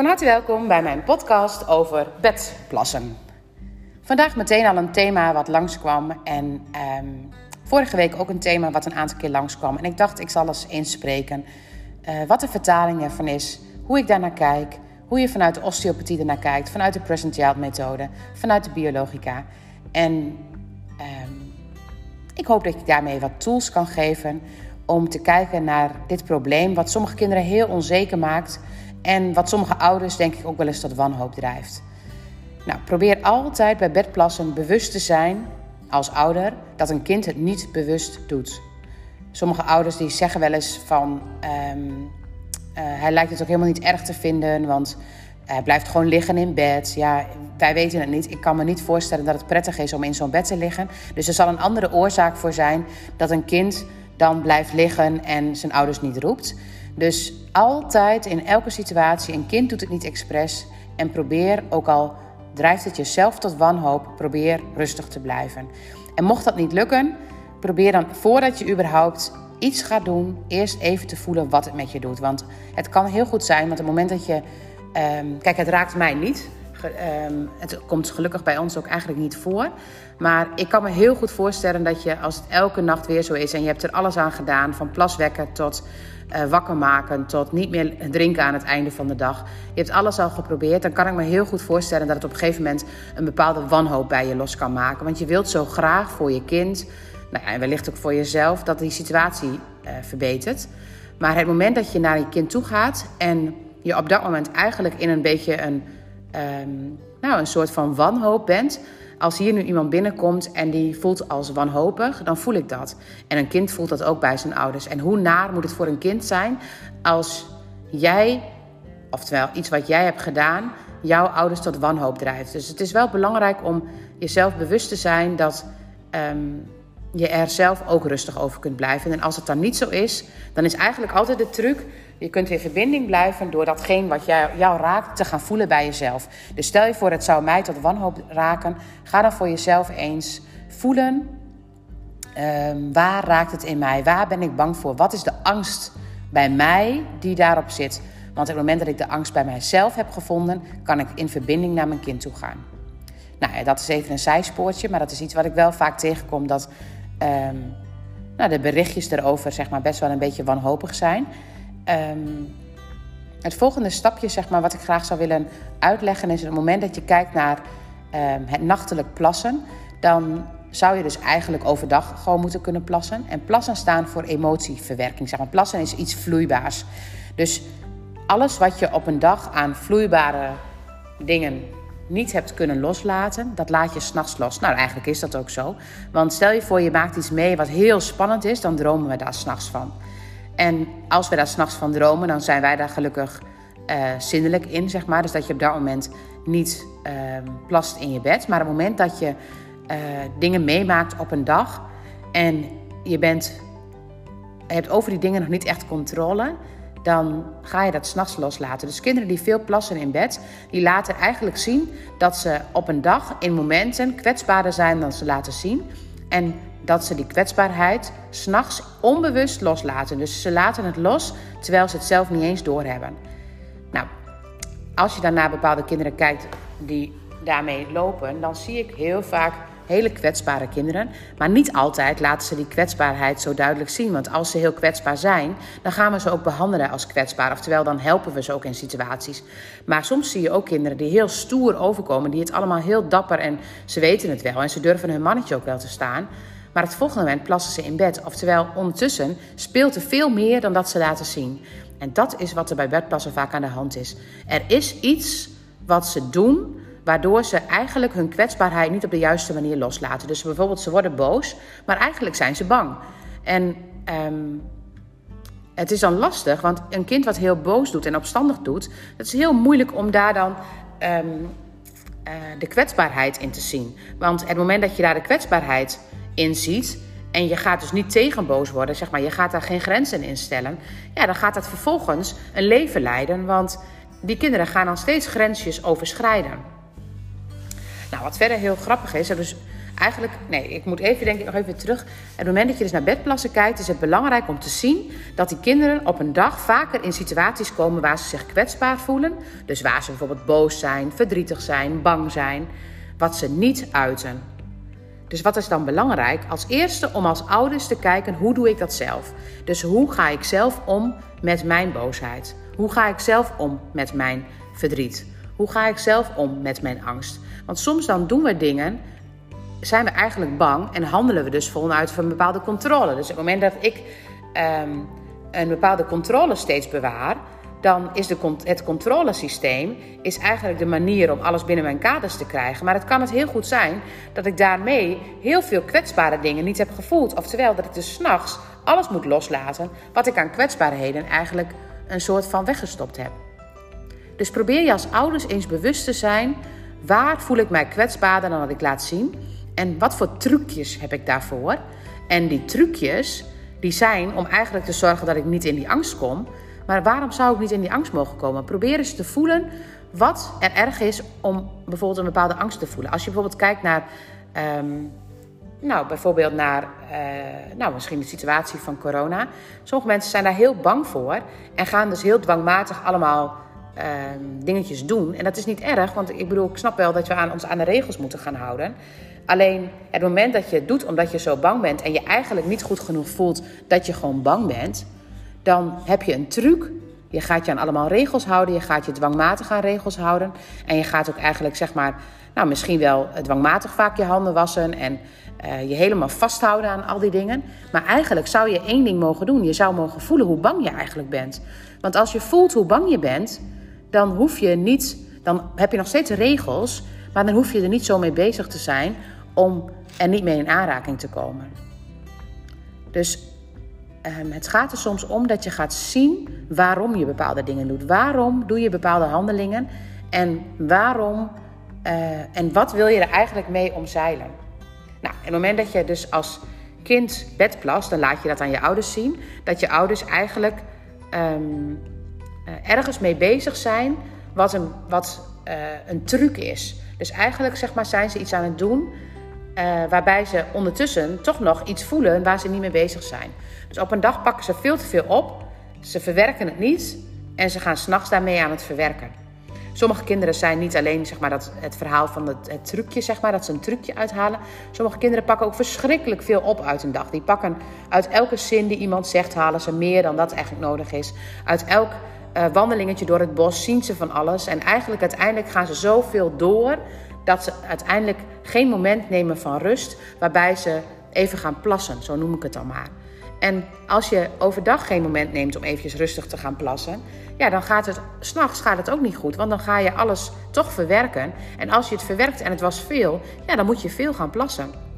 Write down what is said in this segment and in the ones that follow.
Van harte welkom bij mijn podcast over bedplassen. Vandaag meteen al een thema wat langskwam en ehm, vorige week ook een thema wat een aantal keer langskwam. En ik dacht, ik zal eens inspreken uh, wat de vertaling ervan is, hoe ik daarnaar kijk, hoe je vanuit de osteopathie ernaar kijkt, vanuit de present child methode, vanuit de biologica. En um, ik hoop dat je daarmee wat tools kan geven om te kijken naar dit probleem, wat sommige kinderen heel onzeker maakt en wat sommige ouders denk ik ook wel eens tot wanhoop drijft. Nou, probeer altijd bij bedplassen bewust te zijn als ouder dat een kind het niet bewust doet. Sommige ouders die zeggen wel eens van um, uh, hij lijkt het ook helemaal niet erg te vinden, want hij blijft gewoon liggen in bed. Ja, wij weten het niet. Ik kan me niet voorstellen dat het prettig is om in zo'n bed te liggen. Dus er zal een andere oorzaak voor zijn dat een kind dan blijft liggen en zijn ouders niet roept. Dus altijd in elke situatie, een kind doet het niet expres. En probeer, ook al drijft het jezelf tot wanhoop, probeer rustig te blijven. En mocht dat niet lukken, probeer dan voordat je überhaupt iets gaat doen, eerst even te voelen wat het met je doet. Want het kan heel goed zijn, want op het moment dat je. Um, kijk, het raakt mij niet. Um, het komt gelukkig bij ons ook eigenlijk niet voor. Maar ik kan me heel goed voorstellen dat je, als het elke nacht weer zo is en je hebt er alles aan gedaan, van plaswekken tot uh, wakker maken, tot niet meer drinken aan het einde van de dag. Je hebt alles al geprobeerd. Dan kan ik me heel goed voorstellen dat het op een gegeven moment een bepaalde wanhoop bij je los kan maken. Want je wilt zo graag voor je kind, nou ja, en wellicht ook voor jezelf, dat die situatie uh, verbetert. Maar het moment dat je naar je kind toe gaat en je op dat moment eigenlijk in een beetje een um, nou, een soort van wanhoop bent. Als hier nu iemand binnenkomt en die voelt als wanhopig, dan voel ik dat. En een kind voelt dat ook bij zijn ouders. En hoe naar moet het voor een kind zijn als jij, oftewel iets wat jij hebt gedaan, jouw ouders tot wanhoop drijft. Dus het is wel belangrijk om jezelf bewust te zijn dat um, je er zelf ook rustig over kunt blijven. En als het dan niet zo is, dan is eigenlijk altijd de truc je kunt in verbinding blijven door datgene wat jou, jou, raakt te gaan voelen bij jezelf. Dus stel je voor, het zou mij tot wanhoop raken. Ga dan voor jezelf eens voelen. Um, waar raakt het in mij? Waar ben ik bang voor? Wat is de angst bij mij die daarop zit? Want op het moment dat ik de angst bij mijzelf heb gevonden, kan ik in verbinding naar mijn kind toe gaan. Nou ja, dat is even een zijspoortje, maar dat is iets wat ik wel vaak tegenkom. Dat um, nou, de berichtjes erover zeg maar, best wel een beetje wanhopig zijn. Um, het volgende stapje, zeg maar, wat ik graag zou willen uitleggen, is het moment dat je kijkt naar um, het nachtelijk plassen, dan zou je dus eigenlijk overdag gewoon moeten kunnen plassen. En plassen staan voor emotieverwerking. Zeg maar, plassen is iets vloeibaars. Dus alles wat je op een dag aan vloeibare dingen niet hebt kunnen loslaten, dat laat je s'nachts los. Nou, eigenlijk is dat ook zo. Want stel je voor, je maakt iets mee wat heel spannend is, dan dromen we daar s'nachts van. En als we daar s'nachts van dromen, dan zijn wij daar gelukkig uh, zindelijk in, zeg maar. Dus dat je op dat moment niet uh, plast in je bed. Maar op het moment dat je uh, dingen meemaakt op een dag en je bent, hebt over die dingen nog niet echt controle, dan ga je dat s'nachts loslaten. Dus kinderen die veel plassen in bed, die laten eigenlijk zien dat ze op een dag in momenten kwetsbaarder zijn dan ze laten zien. En dat ze die kwetsbaarheid s'nachts onbewust loslaten. Dus ze laten het los terwijl ze het zelf niet eens doorhebben. Nou, als je dan naar bepaalde kinderen kijkt die daarmee lopen, dan zie ik heel vaak hele kwetsbare kinderen. Maar niet altijd laten ze die kwetsbaarheid zo duidelijk zien. Want als ze heel kwetsbaar zijn, dan gaan we ze ook behandelen als kwetsbaar. Oftewel, dan helpen we ze ook in situaties. Maar soms zie je ook kinderen die heel stoer overkomen, die het allemaal heel dapper en ze weten het wel en ze durven hun mannetje ook wel te staan. Maar het volgende moment plassen ze in bed. Oftewel, ondertussen speelt er veel meer dan dat ze laten zien. En dat is wat er bij bedplassen vaak aan de hand is. Er is iets wat ze doen waardoor ze eigenlijk hun kwetsbaarheid niet op de juiste manier loslaten. Dus bijvoorbeeld, ze worden boos, maar eigenlijk zijn ze bang. En um, het is dan lastig, want een kind wat heel boos doet en opstandig doet, het is heel moeilijk om daar dan um, uh, de kwetsbaarheid in te zien. Want het moment dat je daar de kwetsbaarheid inziet. En je gaat dus niet tegen boos worden, zeg maar. Je gaat daar geen grenzen in stellen. Ja, dan gaat dat vervolgens een leven leiden. Want die kinderen gaan dan steeds grensjes overschrijden. Nou, wat verder heel grappig is, is eigenlijk, nee, ik moet even denk ik nog even terug. Het moment dat je dus naar bedplassen kijkt, is het belangrijk om te zien dat die kinderen op een dag vaker in situaties komen waar ze zich kwetsbaar voelen. Dus waar ze bijvoorbeeld boos zijn, verdrietig zijn, bang zijn, wat ze niet uiten. Dus wat is dan belangrijk? Als eerste om als ouders te kijken hoe doe ik dat zelf. Dus hoe ga ik zelf om met mijn boosheid? Hoe ga ik zelf om met mijn verdriet? Hoe ga ik zelf om met mijn angst? Want soms dan doen we dingen, zijn we eigenlijk bang en handelen we dus vanuit een bepaalde controle. Dus op het moment dat ik ehm, een bepaalde controle steeds bewaar, dan is de, het controlesysteem is eigenlijk de manier om alles binnen mijn kaders te krijgen. Maar het kan het heel goed zijn dat ik daarmee heel veel kwetsbare dingen niet heb gevoeld. Oftewel dat ik dus s'nachts alles moet loslaten wat ik aan kwetsbaarheden eigenlijk een soort van weggestopt heb. Dus probeer je als ouders eens bewust te zijn: waar voel ik mij kwetsbaarder dan wat ik laat zien? En wat voor trucjes heb ik daarvoor? En die trucjes, die zijn om eigenlijk te zorgen dat ik niet in die angst kom. Maar waarom zou ik niet in die angst mogen komen? Probeer eens te voelen wat er erg is om bijvoorbeeld een bepaalde angst te voelen. Als je bijvoorbeeld kijkt naar, ehm, nou, bijvoorbeeld naar, uh, nou, misschien de situatie van corona. Sommige mensen zijn daar heel bang voor en gaan dus heel dwangmatig allemaal Ehm, dingetjes doen. En dat is niet erg, want ik bedoel, ik snap wel dat we aan, ons aan de regels moeten gaan houden. Alleen het moment dat je het doet omdat je zo bang bent en je eigenlijk niet goed genoeg voelt dat je gewoon bang bent, dan heb je een truc. Je gaat je aan allemaal regels houden, je gaat je dwangmatig aan regels houden. En je gaat ook eigenlijk, zeg maar, nou misschien wel dwangmatig vaak je handen wassen en uh, je helemaal vasthouden aan al die dingen. Maar eigenlijk zou je één ding mogen doen. Je zou mogen voelen hoe bang je eigenlijk bent. Want als je voelt hoe bang je bent, dan hoef je niet, dan heb je nog steeds regels, maar dan hoef je er niet zo mee bezig te zijn om er niet mee in aanraking te komen. Dus um, het gaat er soms om dat je gaat zien waarom je bepaalde dingen doet. Waarom doe je bepaalde handelingen en waarom uh, en wat wil je er eigenlijk mee omzeilen? Nou, op het moment dat je dus als kind bedplast, dan laat je dat aan je ouders zien. Dat je ouders eigenlijk uh, ergens mee bezig zijn wat een, wat, uh, een truc is. Dus eigenlijk zeg maar, zijn ze iets aan het doen uh, waarbij ze ondertussen toch nog iets voelen waar ze niet mee bezig zijn. Dus op een dag pakken ze veel te veel op, ze verwerken het niet en ze gaan s'nachts daarmee aan het verwerken. Sommige kinderen zijn niet alleen zeg maar, dat, het verhaal van het, het, trucje, zeg maar, dat ze een trucje uithalen. Sommige kinderen pakken ook verschrikkelijk veel op uit een dag. Die pakken uit elke zin die iemand zegt, halen ze meer dan dat eigenlijk nodig is. Uit elk uh, wandelingetje door het bos zien ze van alles. En eigenlijk uiteindelijk gaan ze zoveel door dat ze uiteindelijk geen moment nemen van rust, waarbij ze even gaan plassen, zo noem ik het dan maar. En als je overdag geen moment neemt om eventjes rustig te gaan plassen, ja, dan gaat het, s'nachts gaat het ook niet goed, want dan ga je alles toch verwerken. En als je het verwerkt en het was veel, ja, dan moet je veel gaan plassen.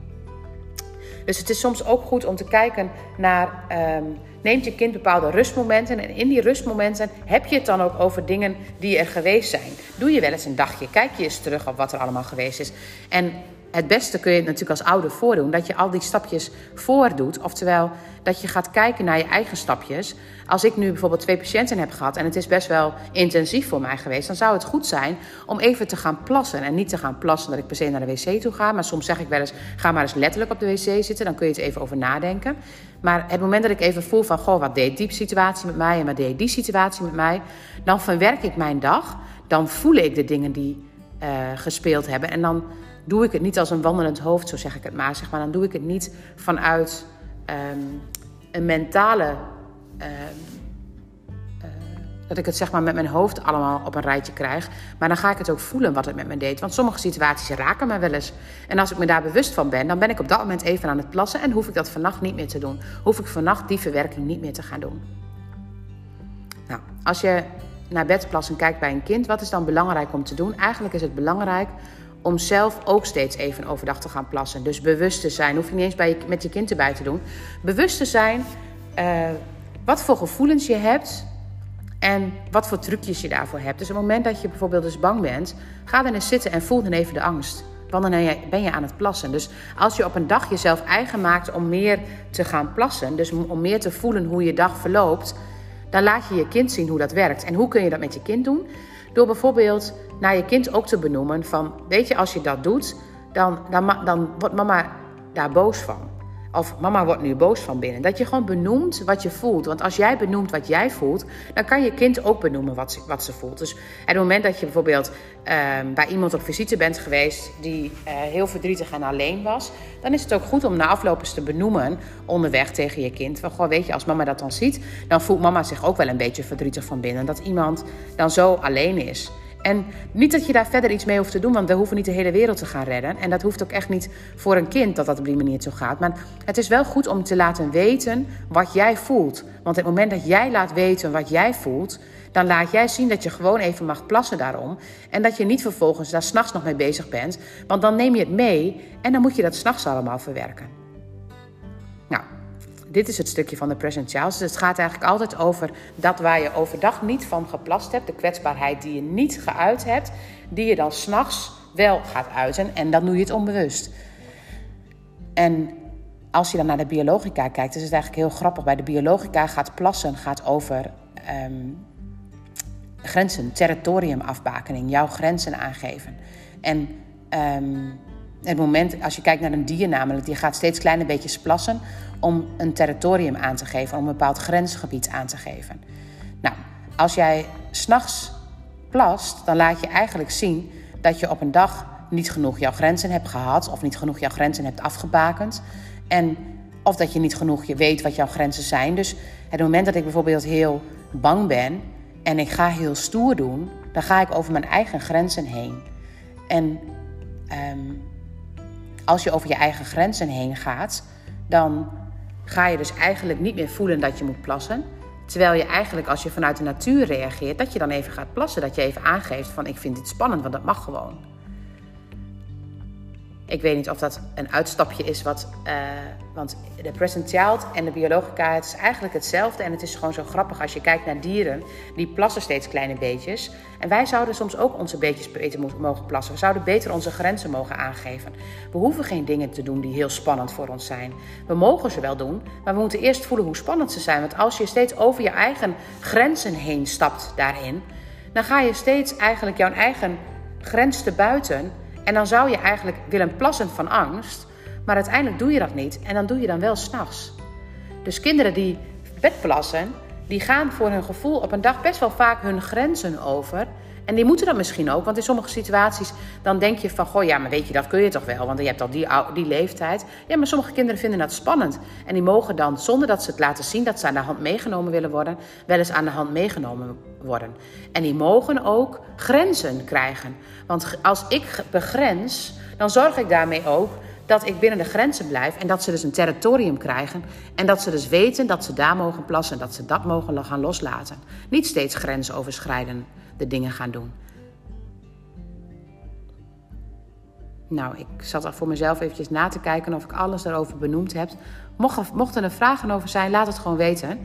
Dus het is soms ook goed om te kijken naar. Um, neemt je kind bepaalde rustmomenten. En in die rustmomenten heb je het dan ook over dingen die er geweest zijn. Doe je wel eens een dagje. Kijk je eens terug op wat er allemaal geweest is. En het beste kun je het natuurlijk als ouder voordoen. Dat je al die stapjes voordoet. Oftewel, dat je gaat kijken naar je eigen stapjes. Als ik nu bijvoorbeeld twee patiënten heb gehad en het is best wel intensief voor mij geweest, dan zou het goed zijn om even te gaan plassen. En niet te gaan plassen dat ik per se naar de wc toe ga. Maar soms zeg ik wel eens: ga maar eens letterlijk op de wc zitten. Dan kun je het even over nadenken. Maar het moment dat ik even voel van: goh, wat deed die situatie met mij en wat deed die situatie met mij, dan verwerk ik mijn dag. Dan voel ik de dingen die uh, gespeeld hebben. En dan doe ik het niet als een wandelend hoofd, zo zeg ik het maar. Zeg maar dan doe ik het niet vanuit um, een mentale. Um, uh, dat ik het zeg maar met mijn hoofd allemaal op een rijtje krijg. Maar dan ga ik het ook voelen wat het met me deed. Want sommige situaties raken me wel eens. En als ik me daar bewust van ben, dan ben ik op dat moment even aan het plassen. En hoef ik dat vannacht niet meer te doen. Hoef ik vannacht die verwerking niet meer te gaan doen. Nou, als je naar bed plassen kijkt bij een kind, wat is dan belangrijk om te doen? Eigenlijk is het belangrijk om zelf ook steeds even overdag te gaan plassen. Dus bewust te zijn, hoef je niet eens bij met je kind erbij te doen. Bewust te zijn uh, wat voor gevoelens je hebt en wat voor trucjes je daarvoor hebt. Dus op het moment dat je bijvoorbeeld dus bang bent, ga dan eens zitten en voel dan even de angst. Want dan ben je aan het plassen. Dus als je op een dag jezelf eigen maakt om meer te gaan plassen, dus om meer te voelen hoe je dag verloopt, dan laat je je kind zien hoe dat werkt. En hoe kun je dat met je kind doen? Door bijvoorbeeld naar je kind ook te benoemen van, weet je, als je dat doet, dan, dan, dan wordt mama daar boos van. Of mama wordt nu boos van binnen. Dat je gewoon benoemt wat je voelt. Want als jij benoemt wat jij voelt, dan kan je kind ook benoemen wat ze, wat ze voelt. Dus het moment dat je bijvoorbeeld ehm, bij iemand op visite bent geweest die eh, heel verdrietig en alleen was, dan is het ook goed om na afloop eens te benoemen onderweg tegen je kind. Van, goh, weet je, als mama dat dan ziet, dan voelt mama zich ook wel een beetje verdrietig van binnen. Dat iemand dan zo alleen is. En niet dat je daar verder iets mee hoeft te doen, want we hoeven niet de hele wereld te gaan redden. En dat hoeft ook echt niet voor een kind dat dat op die manier zo gaat. Maar het is wel goed om te laten weten wat jij voelt. Want het moment dat jij laat weten wat jij voelt, dan laat jij zien dat je gewoon even mag plassen daarom. En dat je niet vervolgens daar s'nachts nog mee bezig bent. Want dan neem je het mee en dan moet je dat s'nachts allemaal verwerken dit is het stukje van de present child. Dus het gaat eigenlijk altijd over dat waar je overdag niet van geplast hebt, de kwetsbaarheid die je niet geuit hebt, die je dan s'nachts wel gaat uiten en dan doe je het onbewust. En als je dan naar de biologica kijkt, is het eigenlijk heel grappig. Bij de biologica gaat plassen gaat over um, grenzen, territoriumafbakening, jouw grenzen aangeven. En um, het moment, als je kijkt naar een dier namelijk, die gaat steeds kleine beetjes plassen om een territorium aan te geven, om een bepaald grensgebied aan te geven. Nou, als jij s'nachts plast, dan laat je eigenlijk zien dat je op een dag niet genoeg jouw grenzen hebt gehad of niet genoeg jouw grenzen hebt afgebakend. En of dat je niet genoeg je weet wat jouw grenzen zijn. Dus het moment dat ik bijvoorbeeld heel bang ben en ik ga heel stoer doen, dan ga ik over mijn eigen grenzen heen. En um, als je over je eigen grenzen heen gaat, dan ga je dus eigenlijk niet meer voelen dat je moet plassen. Terwijl je eigenlijk, als je vanuit de natuur reageert, dat je dan even gaat plassen. Dat je even aangeeft van ik vind dit spannend, want dat mag gewoon. Ik weet niet of dat een uitstapje is wat. Uh, want de present child en de biologica, het is eigenlijk hetzelfde. En het is gewoon zo grappig als je kijkt naar dieren. Die plassen steeds kleine beetjes. En wij zouden soms ook onze beetjes beter mogen plassen. We zouden beter onze grenzen mogen aangeven. We hoeven geen dingen te doen die heel spannend voor ons zijn. We mogen ze wel doen, maar we moeten eerst voelen hoe spannend ze zijn. Want als je steeds over je eigen grenzen heen stapt daarin, dan ga je steeds eigenlijk jouw eigen grens te buiten en dan zou je eigenlijk willen plassen van angst, maar uiteindelijk doe je dat niet en dan doe je dan wel s'nachts. Dus kinderen die bedplassen, die gaan voor hun gevoel op een dag best wel vaak hun grenzen over. En die moeten dat misschien ook, want in sommige situaties dan denk je van, goh ja, maar weet je, dat kun je toch wel, want je hebt al die, die leeftijd. Ja, maar sommige kinderen vinden dat spannend. En die mogen dan, zonder dat ze het laten zien dat ze aan de hand meegenomen willen worden, wel eens aan de hand meegenomen worden. En die mogen ook grenzen krijgen. Want als ik begrens, dan zorg ik daarmee ook dat ik binnen de grenzen blijf en dat ze dus een territorium krijgen en dat ze dus weten dat ze daar mogen plassen, dat ze dat mogen gaan loslaten. Niet steeds grensoverschrijdend dingen gaan doen. Nou, ik zat er voor mezelf eventjes na te kijken of ik alles daarover benoemd heb. Mochten er vragen over zijn, laat het gewoon weten.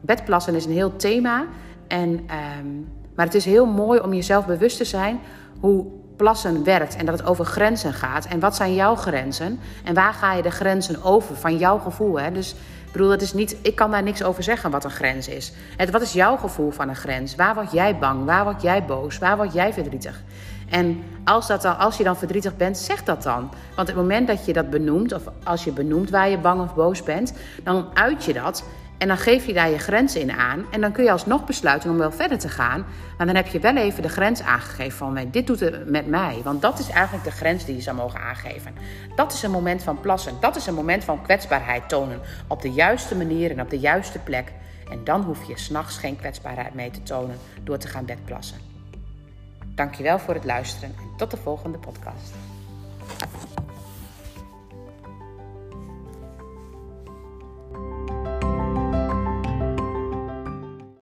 Bedplassen is een heel thema. En, um, maar het is heel mooi om jezelf bewust te zijn hoe plassen werkt en dat het over grenzen gaat. En wat zijn jouw grenzen? En waar ga je de grenzen over van jouw gevoel? Hè? Dus ik bedoel, dat is niet, ik kan daar niks over zeggen wat een grens is. Het, wat is jouw gevoel van een grens? Waar word jij bang? Waar word jij boos? Waar word jij verdrietig? En als, dat dan, als je dan verdrietig bent, zeg dat dan. Want het moment dat je dat benoemt, of als je benoemt waar je bang of boos bent, dan uit je dat. En dan geef je daar je grenzen in aan. En dan kun je alsnog besluiten om wel verder te gaan. Maar dan heb je wel even de grens aangegeven van dit doet het met mij. Want dat is eigenlijk de grens die je zou mogen aangeven. Dat is een moment van plassen. Dat is een moment van kwetsbaarheid tonen. Op de juiste manier en op de juiste plek. En dan hoef je s'nachts geen kwetsbaarheid mee te tonen door te gaan bedplassen. Dankjewel voor het luisteren en tot de volgende podcast.